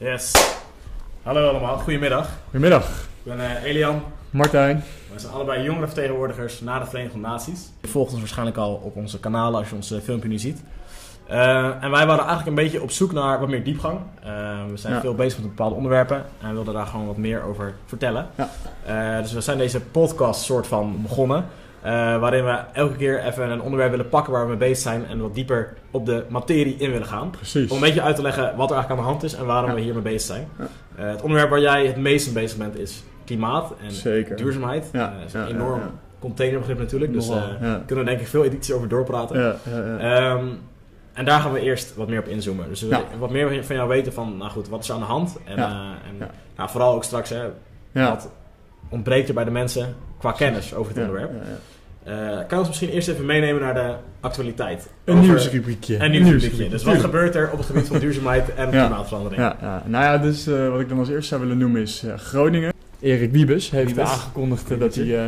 Yes. Hallo allemaal, goedemiddag. Goedemiddag, Ik ben eh, Elian. Martijn. We zijn allebei jongerenvertegenwoordigers na de Verenigde Naties. Je volgt ons waarschijnlijk al op onze kanalen als je ons eh, filmpje nu ziet. Eh, en wij waren eigenlijk een beetje op zoek naar wat meer diepgang. We zijn Ja. veel bezig met bepaalde onderwerpen en we wilden daar gewoon wat meer over vertellen. Ja. Dus we zijn deze podcast soort van begonnen. Eh, waarin we elke keer even een onderwerp willen pakken waar we mee bezig zijn en wat dieper op de materie in willen gaan. Precies. Om een beetje uit te leggen wat er eigenlijk aan de hand is en waarom Ja. we hiermee bezig zijn. Ja. Eh, het onderwerp waar jij het meest mee bezig bent is klimaat en Zeker. duurzaamheid. Ja, Eh, dat is een enorm containerbegrip natuurlijk. Dus ja. kunnen we denk ik veel edities over doorpraten. Ja, ja, ja. Ehm, en daar gaan we eerst wat meer op inzoomen. Dus we wat meer van jou weten van, nou goed, wat is er aan de hand? En, en nou, vooral ook straks, hè, wat ontbreekt er bij de mensen qua kennis over het Ja, onderwerp. Eh, kan je ons misschien eerst even meenemen naar de actualiteit? Een nieuwsrubriekje. Een nieuwsrubriekje. Dus wat gebeurt er op het gebied van duurzaamheid en Ja. klimaatverandering? Ja, ja. Nou ja, dus eh, wat ik dan als eerste zou willen noemen is eh, Groningen. Erik Wiebes heeft Wiebes. aangekondigd dat hij eh,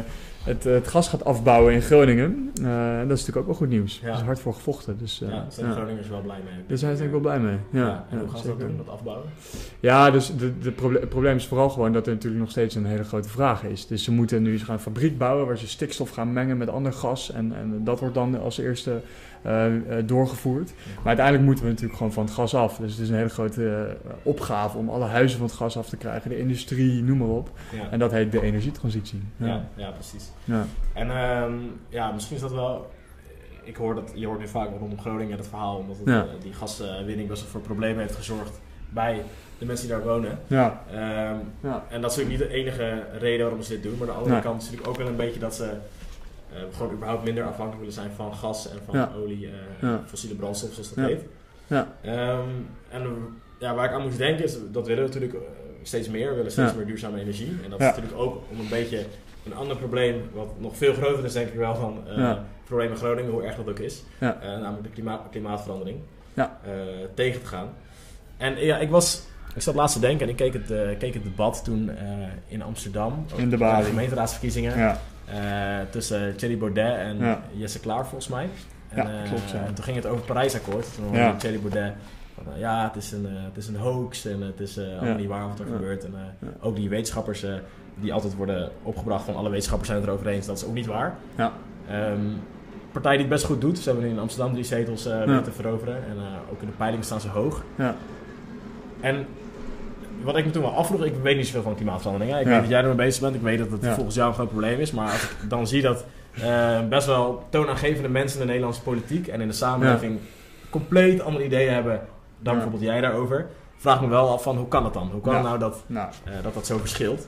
het, eh, het gas gaat afbouwen in Groningen. Eh, dat is natuurlijk ook wel goed nieuws. Ja. Er is hard voor gevochten. Dus, eh, Ja, daar zijn de. Groningers wel blij mee. Daar zijn ze denk ik wel blij mee. Ja, en hoe gaan ze dat doen, dat afbouwen? Ja, dus de, de proble- het probleem is vooral gewoon dat er natuurlijk nog steeds een hele grote vraag is. Dus ze moeten nu ze gaan een fabriek bouwen waar ze stikstof gaan mengen met ander gas. En, en dat wordt dan als eerste doorgevoerd. Maar uiteindelijk moeten we natuurlijk gewoon van het gas af. Dus het is een hele grote eh, opgave om alle huizen van het gas af te krijgen. De industrie, noem maar op. Ja. En dat heet de energietransitie. Ja, ja, precies. ja. En ehm, ja, misschien is dat wel. Ik hoor dat, je hoort nu vaak rondom Groningen het verhaal, omdat het, Ja. eh, die gaswinning best wel voor problemen heeft gezorgd bij de mensen die daar wonen. ja. Ehm, ja. en dat is natuurlijk niet de enige reden waarom ze dit doen, maar aan de andere Nee. kant is natuurlijk ook wel een beetje dat ze eh, gewoon überhaupt minder afhankelijk willen zijn van gas en van Ja. olie, eh, Ja. fossiele brandstof, zoals dat heet. Ja. Ehm, en eh, ja, waar ik aan moest denken is, dat willen we natuurlijk eh, steeds meer. We willen steeds meer duurzame energie. En dat is natuurlijk ook om een beetje een ander probleem, wat nog veel groter is denk ik wel van eh het probleem in Groningen, hoe erg dat ook is. Eh, namelijk de klimaat, klimaatverandering. Ja. eh, tegen te gaan. En ja, ik was... Ik zat laatst te denken en ik keek het, eh, keek het debat toen eh, in Amsterdam. In de Bali. gemeenteraadsverkiezingen. Ja. Eh, tussen Thierry Baudet en Ja. Jesse Klaar volgens mij. En, Ja, eh, klopt, ja. en toen ging het over het Parijsakkoord. Toen Ja. Thierry Baudet van, eh, ja, het is, een, eh, het is een hoax en het is eh, allemaal niet waar wat er gebeurt. En eh, ook die wetenschappers eh, die altijd worden opgebracht van alle wetenschappers zijn het erover eens, dat is ook niet waar. Ja. Ehm, partij die het best goed doet. Ze hebben in Amsterdam drie zetels eh Ja. weten te veroveren. En eh, ook in de peilingen staan ze hoog. Ja. En wat ik me toen wel afvroeg, ik weet niet zoveel van klimaatverandering. Hè. Ik Ja. weet dat jij ermee bezig bent. Ik weet dat het Ja. volgens jou een groot probleem is. Maar als ik dan zie dat eh, best wel toonaangevende mensen in de Nederlandse politiek en in de samenleving compleet andere ideeën hebben dan bijvoorbeeld jij daarover, vraag me wel af van hoe kan het dan? Hoe kan het nou dat eh, dat dat zo verschilt.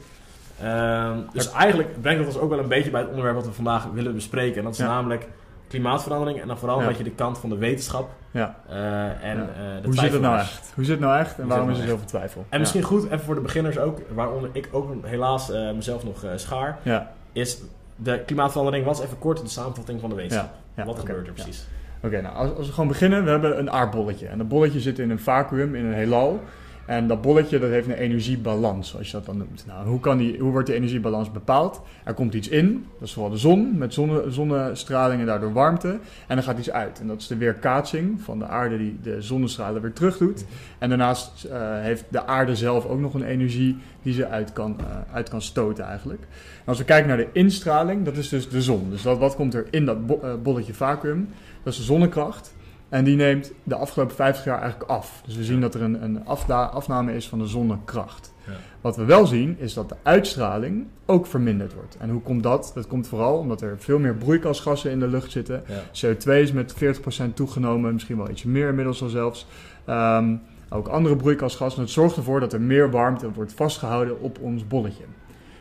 Ehm, dus eigenlijk brengt dat ons ook wel een beetje bij het onderwerp wat we vandaag willen bespreken. En dat is namelijk klimaatverandering en dan vooral een beetje de kant van de wetenschap ja. eh, en eh, de Hoe zit het nou echt? Hoe zit het nou echt? En Hoe waarom is er nou zoveel twijfel? En misschien goed, even voor de beginners ook, waaronder ik ook helaas eh, mezelf nog schaar, Ja. is de klimaatverandering was even kort de samenvatting van de wetenschap. Wat oké. gebeurt er precies? Oké, nou als, als we gewoon beginnen, we hebben een aardbolletje. En dat bolletje zit in een vacuüm, in een heelal. En dat bolletje dat heeft een energiebalans, zoals je dat dan noemt. Nou, hoe, kan die, hoe wordt die energiebalans bepaald? Er komt iets in, dat is vooral de zon, met zonne, zonnestraling en daardoor warmte. En er gaat iets uit. En dat is de weerkaatsing van de aarde die de zonnestralen weer terug doet. En daarnaast eh, heeft de aarde zelf ook nog een energie die ze uit kan, eh, uit kan stoten eigenlijk. En als we kijken naar de instraling, dat is dus de zon. Dus dat, wat komt er in dat eh, bolletje vacuüm? Dat is de zonnekracht. En die neemt de afgelopen 50 jaar eigenlijk af. Dus we zien dat er een, een afda- afname is van de zonnekracht. Ja. Wat we wel zien is dat de uitstraling ook verminderd wordt. En hoe komt dat? Dat komt vooral omdat er veel meer broeikasgassen in de lucht zitten. Ja. CO2 is met 40% toegenomen, misschien wel ietsje meer inmiddels al zelfs. Ehm, ook andere broeikasgassen. Het zorgt ervoor dat er meer warmte wordt vastgehouden op ons bolletje.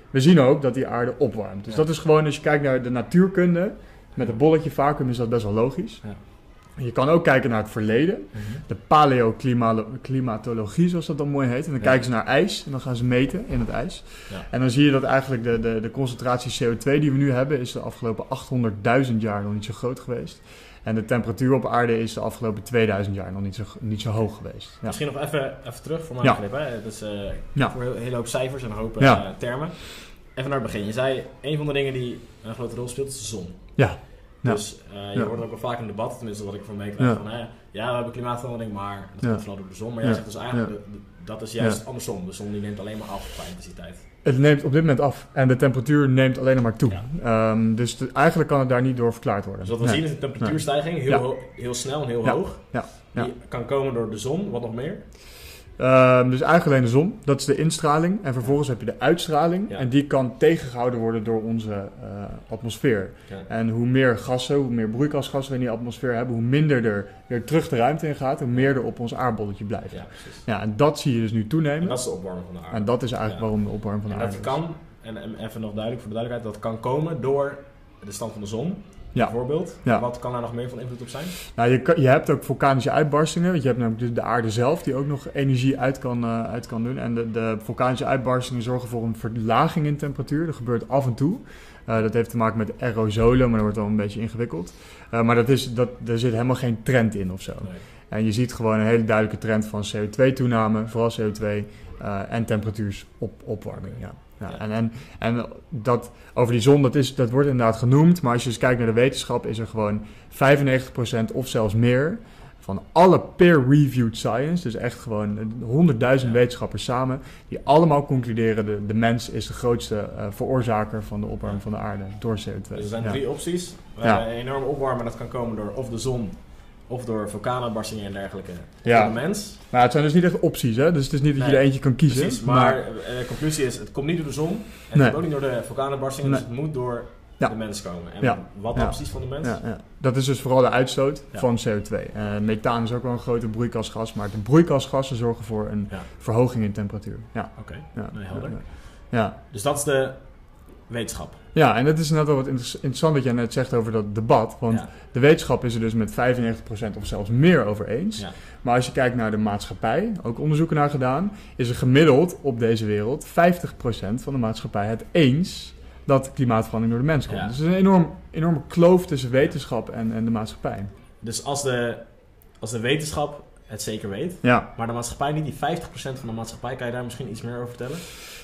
We zien ook dat die aarde opwarmt. Dus Ja. dat is gewoon, als je kijkt naar de natuurkunde, met een bolletje vacuüm is dat best wel logisch. Je kan ook kijken naar het verleden. De paleoclimatologie, zoals dat dan mooi heet. En dan Ja. kijken ze naar ijs en dan gaan ze meten in het ijs. Ja. En dan zie je dat eigenlijk de, de, de concentratie CO2 die we nu hebben, is de afgelopen 800.000 jaar nog niet zo groot geweest. En de temperatuur op aarde is de afgelopen 2000 jaar nog niet zo, niet zo hoog geweest. Ja. Misschien nog even, even terug voor mijn Ja. begrip. Hè? Dat is Ja. voor een hele hoop cijfers en een hoop eh, termen. Even naar het begin. Je zei, een van de dingen die een grote rol speelt is de zon. Ja. Ja. Dus eh, je Ja. hoort ook wel vaak in debatten, tenminste wat ik van meekrijg, van hè, ja, we hebben klimaatverandering, maar dat komt vooral door de zon. Maar jij zegt dus eigenlijk, Ja. de- de- dat is juist andersom. De zon die neemt alleen maar af qua intensiteit. Het neemt op dit moment af en de temperatuur neemt alleen maar toe. Ehm, dus de- eigenlijk kan het daar niet door verklaard worden. Dus wat we Nee. zien is een temperatuurstijging, heel, ho- heel snel en heel hoog. Ja. Ja. Die kan komen door de zon, wat nog meer? Ehm, dus eigenlijk alleen de zon, dat is de instraling. En vervolgens heb je de uitstraling. Ja. En die kan tegengehouden worden door onze eh, atmosfeer. Ja. En hoe meer gassen, hoe meer broeikasgassen we in die atmosfeer hebben, hoe minder er weer terug de ruimte in gaat, hoe meer er op ons aardbolletje blijft. Ja, en dat zie je dus nu toenemen. En dat is de opwarming van de aarde. En dat is eigenlijk waarom de opwarming van de En aarde dat kan, en even nog duidelijk voor de duidelijkheid, dat kan komen door de stand van de zon, Ja. bijvoorbeeld. Ja. Wat kan daar nog meer van invloed op zijn? Nou, je, je hebt ook vulkanische uitbarstingen. Want je hebt namelijk de, de aarde zelf die ook nog energie uit kan, eh, uit kan doen. En de, de vulkanische uitbarstingen zorgen voor een verlaging in temperatuur. Dat gebeurt af en toe. Eh, dat heeft te maken met aerosolen, maar dat wordt wel een beetje ingewikkeld. Eh, maar dat is, dat, er zit helemaal geen trend in of zo. Nee. En je ziet gewoon een hele duidelijke trend van CO2-toename, vooral CO2, eh, en temperatuursopwarming. Ja. Ja, Ja. En, en, en dat, over die zon, dat, is, dat wordt inderdaad genoemd, maar als je eens kijkt naar de wetenschap, is er gewoon 95% of zelfs meer van alle peer-reviewed science, dus echt gewoon 100.000 Ja. wetenschappers samen, die allemaal concluderen de, de mens is de grootste eh, veroorzaker van de opwarming van de aarde door CO2. Dus er zijn drie opties. Ja. een enorme opwarmen, dat kan komen door of de zon, of door vulkaanuitbarstingen en dergelijke. Ja. Door de mens. Maar het zijn dus niet echt opties, hè? dus het is niet dat je er eentje kan kiezen. Precies, maar, eh, de conclusie is, het komt niet door de zon. En het komt ook niet door de vulkaanuitbarstingen, dus het moet door Ja. de mens komen. En Ja. wat Ja. dan precies van de mens? Dat is dus vooral de uitstoot van CO2. Eh methaan is ook wel een grote broeikasgas, maar de broeikasgassen zorgen voor een verhoging in temperatuur. Ja, Oké, ja, Nee, helder. ja, ja. dus dat is de wetenschap. Ja, en het is net wel wat inter- interessant wat jij net zegt over dat debat. Want Ja. de wetenschap is er dus met 95% of zelfs meer over eens. Ja. Maar als je kijkt naar de maatschappij, ook onderzoeken naar gedaan, is er gemiddeld op deze wereld 50% van de maatschappij het eens dat klimaatverandering door de mens komt. Ja. Dus er is een enorm, enorme kloof tussen wetenschap en, en de maatschappij. Dus als de, als de wetenschap het zeker weet, Ja, maar de maatschappij niet, die 50% van de maatschappij, kan je daar misschien iets meer over vertellen?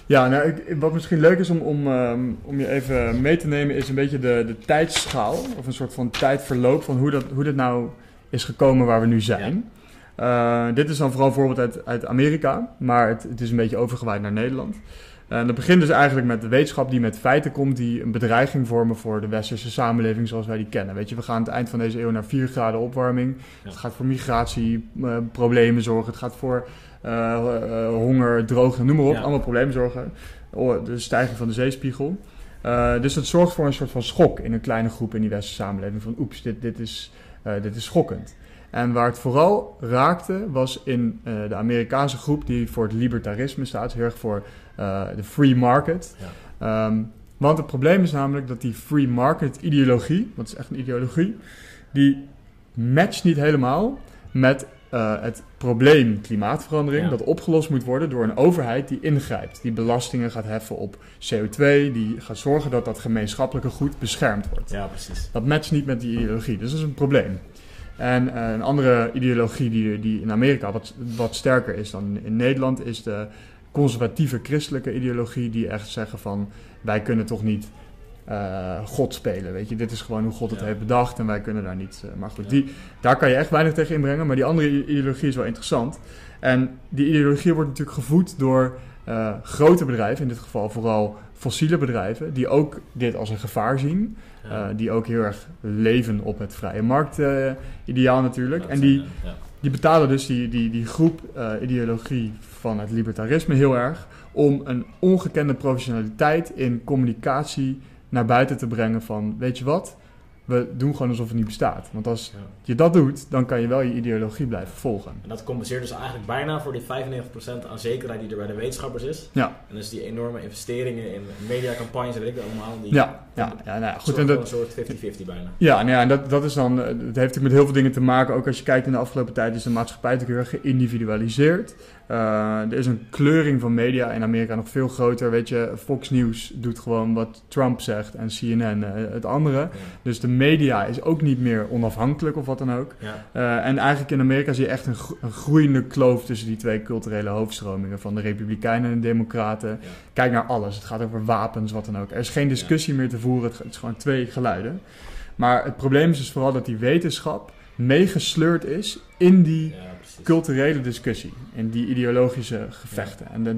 ja nou, ik- wat misschien leuk is om, om, ehm, om je even mee te nemen, is een beetje de, de tijdschaal. Of een soort van tijdverloop van hoe, dat, hoe dit nou is gekomen waar we nu zijn. Eh, dit is dan vooral een voorbeeld uit, uit Amerika, maar het, het is een beetje overgewaaid naar Nederland. En dat begint dus eigenlijk met de wetenschap die met feiten komt die een bedreiging vormen voor de westerse samenleving zoals wij die kennen. Weet je, we gaan aan het eind van deze eeuw naar 4 graden opwarming. Ja. Het gaat voor migratieproblemen zorgen. Het gaat voor eh, eh, honger, droogte, noem maar op. Ja. Allemaal problemen zorgen. Oh, de stijging van de zeespiegel. Eh, dus dat zorgt voor een soort van schok in een kleine groep in die westerse samenleving. Van oeps, dit, dit, is, eh, dit is schokkend. En waar het vooral raakte was in eh, de Amerikaanse groep die voor het libertarisme staat. Heel erg voor eh, de free market. Ja. Ehm, want het probleem is namelijk dat die free market ideologie, want het is echt een ideologie, die matcht niet helemaal met eh, het probleem klimaatverandering Ja. dat opgelost moet worden door een overheid die ingrijpt, die belastingen gaat heffen op CO2, die gaat zorgen dat dat gemeenschappelijke goed beschermd wordt. Ja, precies. Dat matcht niet met die ideologie, dus dat is een probleem. En eh, een andere ideologie die, die in Amerika wat, wat sterker is dan in Nederland, is de conservatieve christelijke ideologie, die echt zeggen van wij kunnen toch niet eh, God spelen. Weet je, dit is gewoon hoe God het Ja. heeft bedacht en wij kunnen daar niet. eh, maar goed, Ja. die, daar kan je echt weinig tegen inbrengen. Maar die andere ideologie is wel interessant. En die ideologie wordt natuurlijk gevoed door eh, grote bedrijven, in dit geval vooral fossiele bedrijven, die ook dit als een gevaar zien. Ja. Die ook heel erg leven op het vrije markt-ideaal natuurlijk. Dat en die. Die betalen dus die, die, die groep eh, ideologie van het libertarisme heel erg om een ongekende professionaliteit in communicatie naar buiten te brengen van, weet je wat, we doen gewoon alsof het niet bestaat. Want als Ja. je dat doet, dan kan je wel je ideologie blijven volgen. En dat compenseert dus eigenlijk bijna voor die 95% aan zekerheid die er bij de wetenschappers is. Ja. En dus die enorme investeringen in mediacampagnes en weet ik wat allemaal. Die Ja, ja, ja nou goed. En dat, een soort 50-50 bijna. Ja, nou ja, en dat, dat is dan. eh, Het heeft natuurlijk met heel veel dingen te maken. Ook als je kijkt in de afgelopen tijd is de maatschappij natuurlijk heel erg geïndividualiseerd. Eh, er is een kleuring van media in Amerika nog veel groter. Weet je, Fox News doet gewoon wat Trump zegt en CNN eh, het andere. Ja. Dus de media is ook niet meer onafhankelijk of wat dan ook. Ja. Eh, en eigenlijk in Amerika zie je echt een, gro- een groeiende kloof tussen die twee culturele hoofdstromingen. Van de Republikeinen en de Democraten. Ja. Kijk naar alles. Het gaat over wapens, wat dan ook. Er is geen discussie meer te voeren. Het, het is gewoon twee geluiden. Maar het probleem is dus vooral dat die wetenschap meegesleurd is in die. Culturele discussie, in die ideologische gevechten. En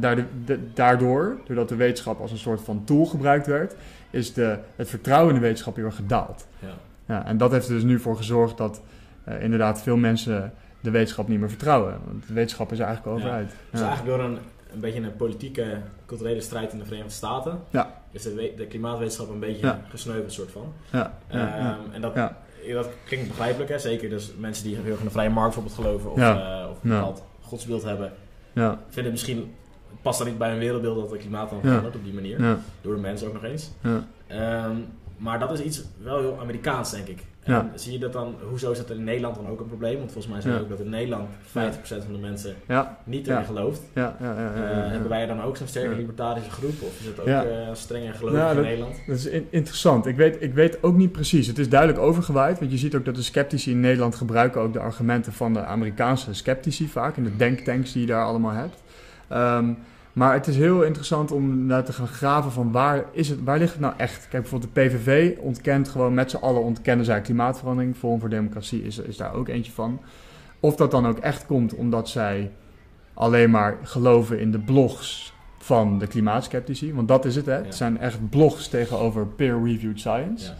daardoor- doordat de wetenschap als een soort van tool gebruikt werd, is de, het vertrouwen in de wetenschap heel erg gedaald. Ja. Ja, en dat heeft er dus nu voor gezorgd dat eh, inderdaad veel mensen de wetenschap niet meer vertrouwen. Want de wetenschap is er eigenlijk over Ja. uit. Dus eigenlijk door een, een beetje een politieke, culturele strijd in de Verenigde Staten Ja. is de, de klimaatwetenschap een beetje gesneuveld, soort van. Ehm, en dat, Ja. Dat klinkt begrijpelijk, hè? zeker dus mensen die heel erg in de vrije markt bijvoorbeeld geloven of, Ja. eh, of een bepaald godsbeeld hebben, ja, vinden misschien, past dan niet bij een wereldbeeld dat het klimaat dan verandert op die manier, door de mensen ook nog eens. ja. Ehm, maar dat is iets wel heel Amerikaans, denk ik. En zie je dat dan, hoezo is dat in Nederland dan ook een probleem? Want volgens mij Ja. ook dat in Nederland 50% van de mensen ja, niet erin gelooft. ja, ja, ja, ja, Eh, ja. Hebben wij dan ook zo'n sterke libertarische groep? Of is het ook Ja. eh, streng en gelovig Ja, in dat- Nederland? Dat is in- interessant. Ik weet, ik weet ook niet precies. Het is duidelijk overgewaaid. Want je ziet ook dat de sceptici in Nederland gebruiken ook de argumenten van de Amerikaanse sceptici vaak. En de denktanks die je daar allemaal hebt. Ehm, maar het is heel interessant om naar te gaan graven van waar, is het, waar ligt het nou echt? Kijk, bijvoorbeeld de PVV ontkent gewoon met z'n allen ontkennen zij klimaatverandering. Forum voor Democratie is, is daar ook eentje van. Of dat dan ook echt komt omdat zij alleen maar geloven in de blogs van de klimaatskeptici. Want dat is het, hè? Ja. Het zijn echt blogs tegenover peer-reviewed science. Ja.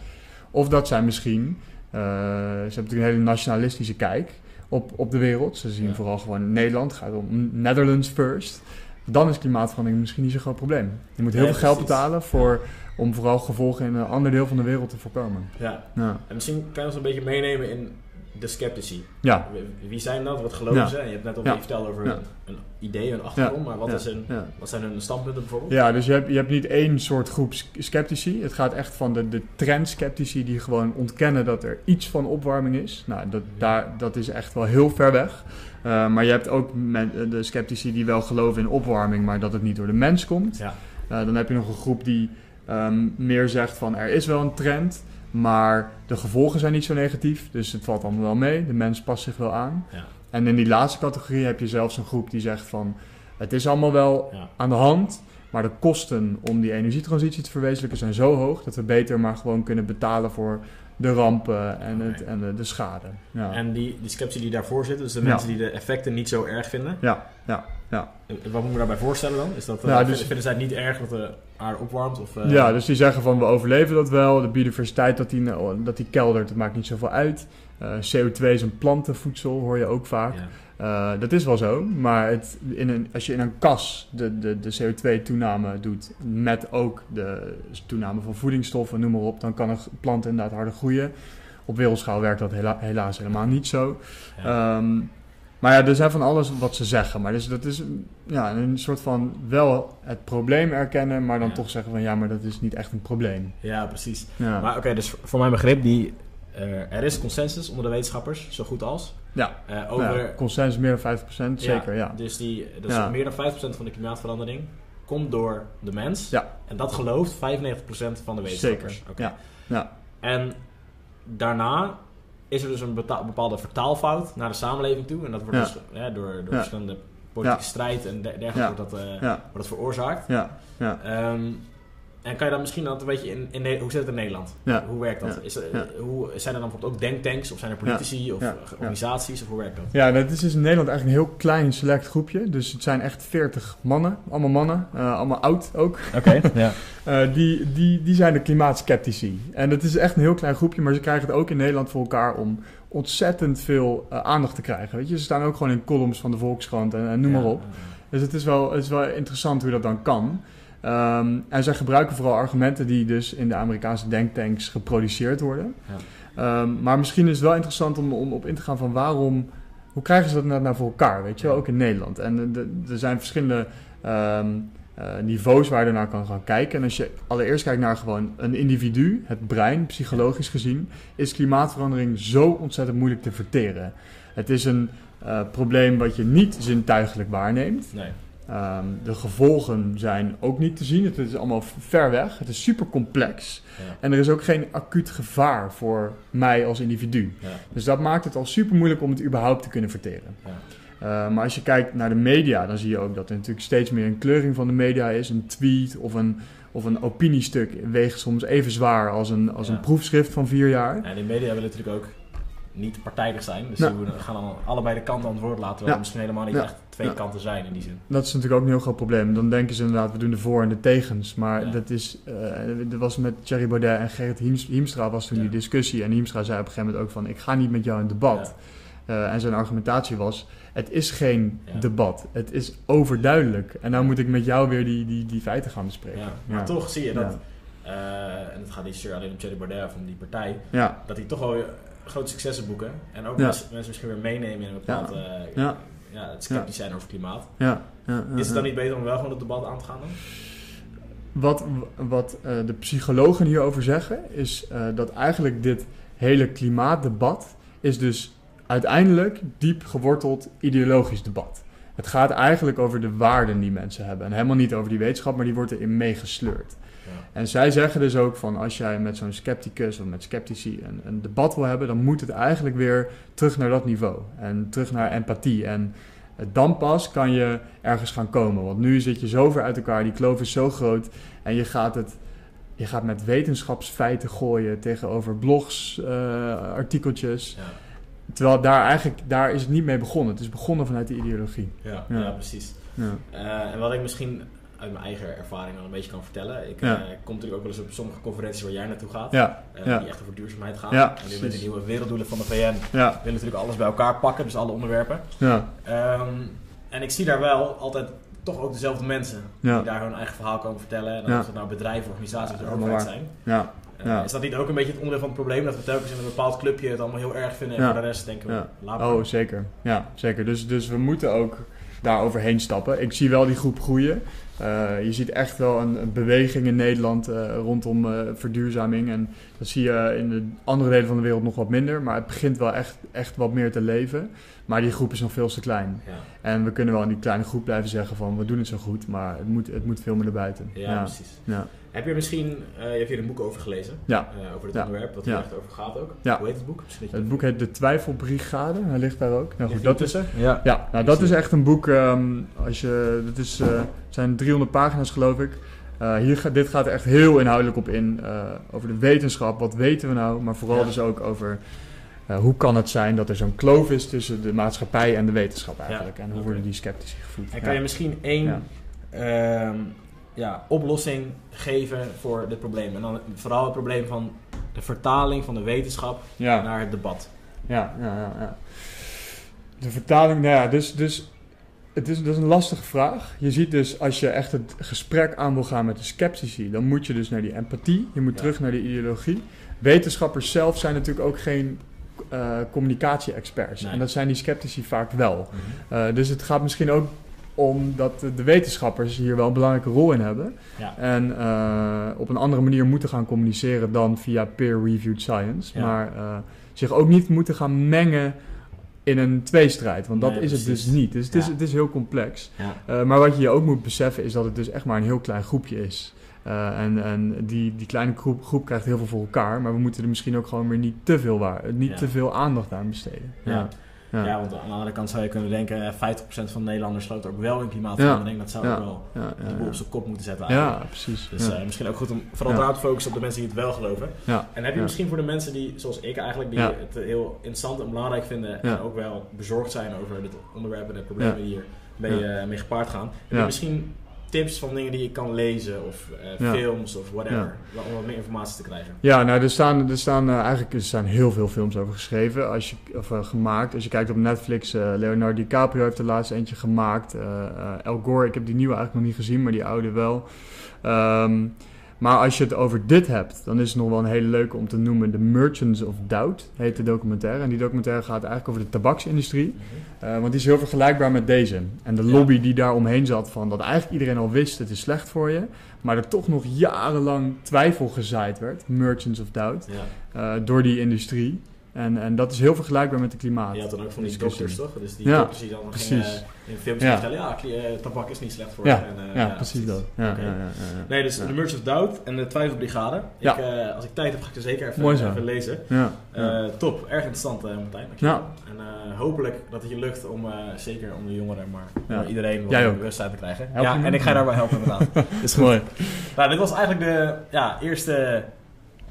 Of dat zij misschien, eh, ze hebben natuurlijk een hele nationalistische kijk op, op de wereld. Ze zien Ja. vooral gewoon Nederland, gaat om Netherlands first. Dan is klimaatverandering misschien niet zo'n groot probleem. Je moet heel Ja, veel geld precies. betalen voor, om vooral gevolgen in een ander deel van de wereld te voorkomen. Ja. Ja, En misschien kan je ons een beetje meenemen in de sceptici. ja, Wie- zijn dat? Wat geloven Ja. ze? En je hebt net al Ja. een verteld over Ja. een, een idee, een achtergrond. Maar wat, is ja. wat zijn hun standpunten bijvoorbeeld? Ja, dus je hebt, je hebt niet één soort groep sceptici. Het gaat echt van de, de trend-sceptici die gewoon ontkennen dat er iets van opwarming is. Nou, dat, daar, dat is echt wel heel ver weg. Eh, maar je hebt ook men- de sceptici die wel geloven in opwarming, maar dat het niet door de mens komt. Ja. Eh, dan heb je nog een groep die ehm, meer zegt van er is wel een trend, maar de gevolgen zijn niet zo negatief. Dus het valt allemaal wel mee. De mens past zich wel aan. Ja. En in die laatste categorie heb je zelfs een groep die zegt van het is allemaal wel Ja. aan de hand. Maar de kosten om die energietransitie te verwezenlijken zijn zo hoog dat we beter maar gewoon kunnen betalen voor de rampen en, het, en de, de schade. Ja. En die, die sceptici die daarvoor zitten, dus de mensen die de effecten niet zo erg vinden. ja, ja, ja. eh, Wat moeten we daarbij voorstellen dan? Is dat, eh, dus- vinden- vinden zij het niet erg dat de aarde opwarmt? Of, eh, ja, dus die zeggen van we overleven dat wel. De biodiversiteit dat die, dat die keldert, dat maakt niet zoveel uit. Eh, CO2 is een plantenvoedsel, hoor je ook vaak. ja. Eh, dat is wel zo, maar het, in een, als je in een kas de, de, de CO2-toename doet met ook de toename van voedingsstoffen, noem maar op, dan kan een plant inderdaad harder groeien. Op wereldschaal werkt dat hela- helaas helemaal niet zo. Ja. Ehm, maar ja, er zijn van alles wat ze zeggen. Maar dus dat is ja, een soort van wel het probleem erkennen, maar dan Ja. toch zeggen van ja, maar dat is niet echt een probleem. ja, precies. Ja, Maar oké, dus voor mijn begrip, die, eh, er is consensus onder de wetenschappers, zo goed als. ja. eh, over, ja, consensus meer dan 50%, zeker, ja. Dus, die, dus meer dan 50% van de klimaatverandering komt door de mens. Ja. En dat gelooft 95% van de wetenschappers. Zeker, Oké. ja. Ja. En daarna is er dus een bepaalde vertaalfout naar de samenleving toe. En dat wordt Ja. dus ja, door, door Ja. verschillende politieke strijd en der- dergelijke wordt, dat, eh, wordt dat veroorzaakt. ja, ja. Ehm, en kan je dan misschien dat een beetje in, in hoe zit het in Nederland? Ja. Hoe werkt dat? Ja. Is, Ja. hoe, zijn er dan bijvoorbeeld ook denktanks of zijn er politici of Ja. organisaties of hoe werkt dat? Ja, dat is dus in Nederland eigenlijk een heel klein select groepje. Dus het zijn echt 40 mannen, allemaal mannen, eh, allemaal oud ook. Oké, ja. Eh, die, die, die zijn de klimaatskeptici. En dat is echt een heel klein groepje, maar ze krijgen het ook in Nederland voor elkaar om ontzettend veel eh, aandacht te krijgen. Weet je? Ze staan ook gewoon in columns van de Volkskrant en, en noem maar op. Dus het is wel, het is wel interessant hoe dat dan kan. Ehm, en zij gebruiken vooral argumenten die dus in de Amerikaanse denktanks geproduceerd worden. Ja. Ehm, maar misschien is het wel interessant om, om op in te gaan van waarom... Hoe krijgen ze dat nou, nou voor elkaar, weet je wel, ook in Nederland. En er zijn verschillende ehm, eh, niveaus waar je naar kan gaan kijken. En als je allereerst kijkt naar gewoon een individu, het brein, psychologisch gezien, is klimaatverandering zo ontzettend moeilijk te verteren. Het is een eh, probleem wat je niet zintuigelijk waarneemt. Nee. Ehm, de gevolgen zijn ook niet te zien. Het is allemaal ver weg. Het is super complex. Ja. En er is ook geen acuut gevaar voor mij als individu. Ja. Dus dat maakt het al super moeilijk om het überhaupt te kunnen verteren. Ja. Eh, maar als je kijkt naar de media, dan zie je ook dat er natuurlijk steeds meer een kleuring van de media is. Een tweet of een, of een opiniestuk weegt soms even zwaar als een, als een proefschrift van vier jaar. En de media willen natuurlijk ook niet partijdig zijn. Dus we gaan dan allebei de kanten aan het woord laten, Ja. er misschien helemaal niet Ja. echt twee Ja. kanten zijn in die zin. Dat is natuurlijk ook een heel groot probleem. Dan denken ze inderdaad, we doen de voor- en de tegens. Maar dat is, eh er was met Thierry Baudet en Gerrit Hiemstra, Hiemstra was toen die discussie. En Hiemstra zei op een gegeven moment ook van, ik ga niet met jou in debat. Eh, en zijn argumentatie was, het is geen debat. Het is overduidelijk. En nou moet ik met jou weer die, die, die feiten gaan bespreken. Maar toch zie je dat, eh, en het gaat niet zozeer alleen om Thierry Baudet of om die partij, dat die toch wel grote successen boeken. En ook mensen, mensen misschien weer meenemen in een bepaald, eh, Ja. ja, het sceptisch zijn over klimaat. ja. ja, ja, Is het dan niet beter om wel gewoon het debat aan te gaan dan? Wat, wat eh, de psychologen hierover zeggen, is eh, dat eigenlijk dit hele klimaatdebat is dus uiteindelijk diep geworteld ideologisch debat. Het gaat eigenlijk over de waarden die mensen hebben. En helemaal niet over die wetenschap, maar die wordt erin meegesleurd. En zij zeggen dus ook van als jij met zo'n scepticus of met sceptici een, een debat wil hebben, dan moet het eigenlijk weer terug naar dat niveau. En terug naar empathie. En dan pas kan je ergens gaan komen. Want nu zit je zo ver uit elkaar, die kloof is zo groot. En je gaat het. Je gaat met wetenschapsfeiten gooien tegenover blogs, eh, artikeltjes. Ja. Terwijl daar eigenlijk daar is het niet mee begonnen. Het is begonnen vanuit de ideologie. Ja, Ja. ja. precies. Ja. Eh, en wat ik misschien uit mijn eigen ervaring al een beetje kan vertellen. Ik Ja. eh, kom natuurlijk ook wel eens op sommige conferenties waar jij naartoe gaat. Ja, eh, ja. Die echt over duurzaamheid gaan. En nu met de nieuwe werelddoelen van de VN ja, willen natuurlijk alles bij elkaar pakken. Dus alle onderwerpen. ja, Ehm, en ik zie daar wel altijd toch ook dezelfde mensen. Die daar hun eigen verhaal komen vertellen. En of het nou bedrijven, organisaties of overheid zijn. ja. Eh, Ja. Is dat niet ook een beetje het onderdeel van het probleem? Dat we telkens in een bepaald clubje het allemaal heel erg vinden. En voor de rest denken we, laat maar. Oh, zeker. Ja, zeker. Dus, dus we moeten ook daar overheen stappen. Ik zie wel die groep groeien. Eh, je ziet echt wel een, beweging in Nederland eh, rondom eh, verduurzaming. En dat zie je in de andere delen van de wereld nog wat minder. Maar het begint wel echt, echt wat meer te leven. Maar die groep is nog veel te klein. Ja. En we kunnen wel in die kleine groep blijven zeggen van we doen het zo goed. Maar het moet, het moet veel meer naar buiten. Ja, ja. precies. Ja. Heb je misschien, eh, je hebt hier een boek over gelezen, Ja. eh, over dit Ja. onderwerp, wat Ja. hier echt over gaat ook. Ja. Hoe heet het boek? Je- Het boek heet De Twijfelbrigade. Hij ligt daar ook. Nou goed, dat is, Ja. Ja, nou, dat is echt een boek. ehm, als je, dat is, eh, het zijn 300 pagina's, geloof ik. Eh, hier gaat, dit gaat er echt heel inhoudelijk op in. eh, over de wetenschap. Wat weten we nou? Maar vooral Ja. dus ook over eh, hoe kan het zijn dat er zo'n kloof is tussen de maatschappij en de wetenschap eigenlijk. En hoe worden die sceptici gevoed? En kan je misschien één Ja. ehm, ja, oplossing geven voor dit probleem? En dan vooral het probleem van de vertaling van de wetenschap naar het debat. Ja, ja, ja, ja. De vertaling, nou ja, dus, dus het is, dat is een lastige vraag. Je ziet dus, als je echt het gesprek aan wil gaan met de sceptici, dan moet je dus naar die empathie, je moet terug naar die ideologie. Wetenschappers zelf zijn natuurlijk ook geen eh, communicatie-experts. Nee. En dat zijn die sceptici vaak wel. Eh, dus het gaat misschien ook om dat de- wetenschappers hier wel een belangrijke rol in hebben. Ja. En eh, op een andere manier moeten gaan communiceren dan via peer-reviewed science. Ja. Maar zich ook niet moeten gaan mengen in een tweestrijd. Want dat is het dus niet. Dus het, is, het is heel complex. Ja. Maar wat je je ook moet beseffen is dat het dus echt maar een heel klein groepje is. Eh, en en die, die kleine groep, groep krijgt heel veel voor elkaar. Maar we moeten er misschien ook gewoon weer niet te veel, waar, niet Ja. te veel aandacht aan besteden. Ja. Ja. Ja. want aan de andere kant zou je kunnen denken, eh, 50% van de Nederlanders gelooft ook wel in klimaatverandering. Dat zou ook wel de boel op zijn kop moeten zetten Ja, precies. Dus eh, misschien ook goed om vooral daar te focussen op de mensen die het wel geloven. Ja. En heb je misschien voor de mensen die, zoals ik eigenlijk, die het heel interessant en belangrijk vinden en ook wel bezorgd zijn over dit onderwerp en de problemen die hier mee, eh, mee gepaard gaan. Heb je misschien tips van dingen die je kan lezen of eh, Ja. films of whatever, Ja. om wat meer informatie te krijgen? Ja, nou, er staan, er staan eh, eigenlijk er staan heel veel films over geschreven, als je, of eh, gemaakt. Als je kijkt op Netflix, Leonardo DiCaprio heeft er laatst eentje gemaakt. El Gore, ik heb die nieuwe eigenlijk nog niet gezien, maar die oude wel. Ehm, maar als je het over dit hebt, dan is het nog wel een hele leuke om te noemen. The Merchants of Doubt heet de documentaire. En die documentaire gaat eigenlijk over de tabaksindustrie. Eh, want die is heel vergelijkbaar met deze. En de Ja. lobby die daar omheen zat van dat eigenlijk iedereen al wist het is slecht voor je. Maar er toch nog jarenlang twijfel gezaaid werd. Merchants of Doubt. Ja. eh, door die industrie. En, en dat is heel vergelijkbaar met de klimaat. Je had dan ook van die dokters, toch? Dus die Ja, dokters die dan precies. eh, in films Ja. vertellen, ja, eh, tabak is niet slecht voor Ja. En, eh, Ja, precies dat. Ja, ja, ja, ja, ja. Nee, dus Ja. de Merchants of Doubt en de Twijfelbrigade. Ja. Ik, eh, als ik tijd heb, ga ik er zeker even, Mooi zo. even lezen. Ja, ja. Eh, top, erg interessant uh, Martijn. dankjewel. En hopelijk dat het je lukt om, zeker om de jongeren, maar Ja. voor iedereen wat bewustzijn te krijgen. Help ja, en ik ga je daarbij helpen inderdaad. Dat is mooi. nou, dit was eigenlijk de ja, eerste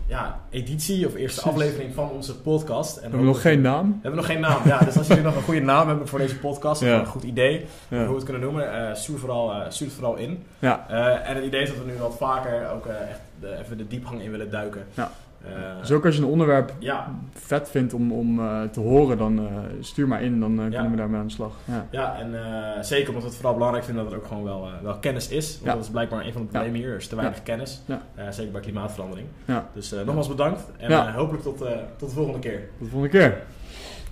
ja, editie of eerste Precies. aflevering van onze podcast. En We hebben nog geen naam. We hebben nog geen naam. Ja, dus als jullie nog een goede naam hebben voor deze podcast, of een goed idee hoe we het kunnen noemen, stuur, vooral, stuur het vooral in. ja. Eh, en het idee is dat we nu wat vaker ook echt de, even de diepgang in willen duiken. Ja. Eh, Dus ook als je een onderwerp ja, vet vindt om, om eh, te horen, dan eh, stuur maar in, dan kunnen we daarmee aan de slag. Ja. ja, en zeker omdat we het vooral belangrijk vinden dat er ook gewoon wel, wel kennis is. Want dat is blijkbaar een van de problemen hier. Er is te weinig kennis. Zeker bij klimaatverandering. Ja. Dus nogmaals bedankt. En hopelijk tot, tot de volgende keer. Tot de volgende keer.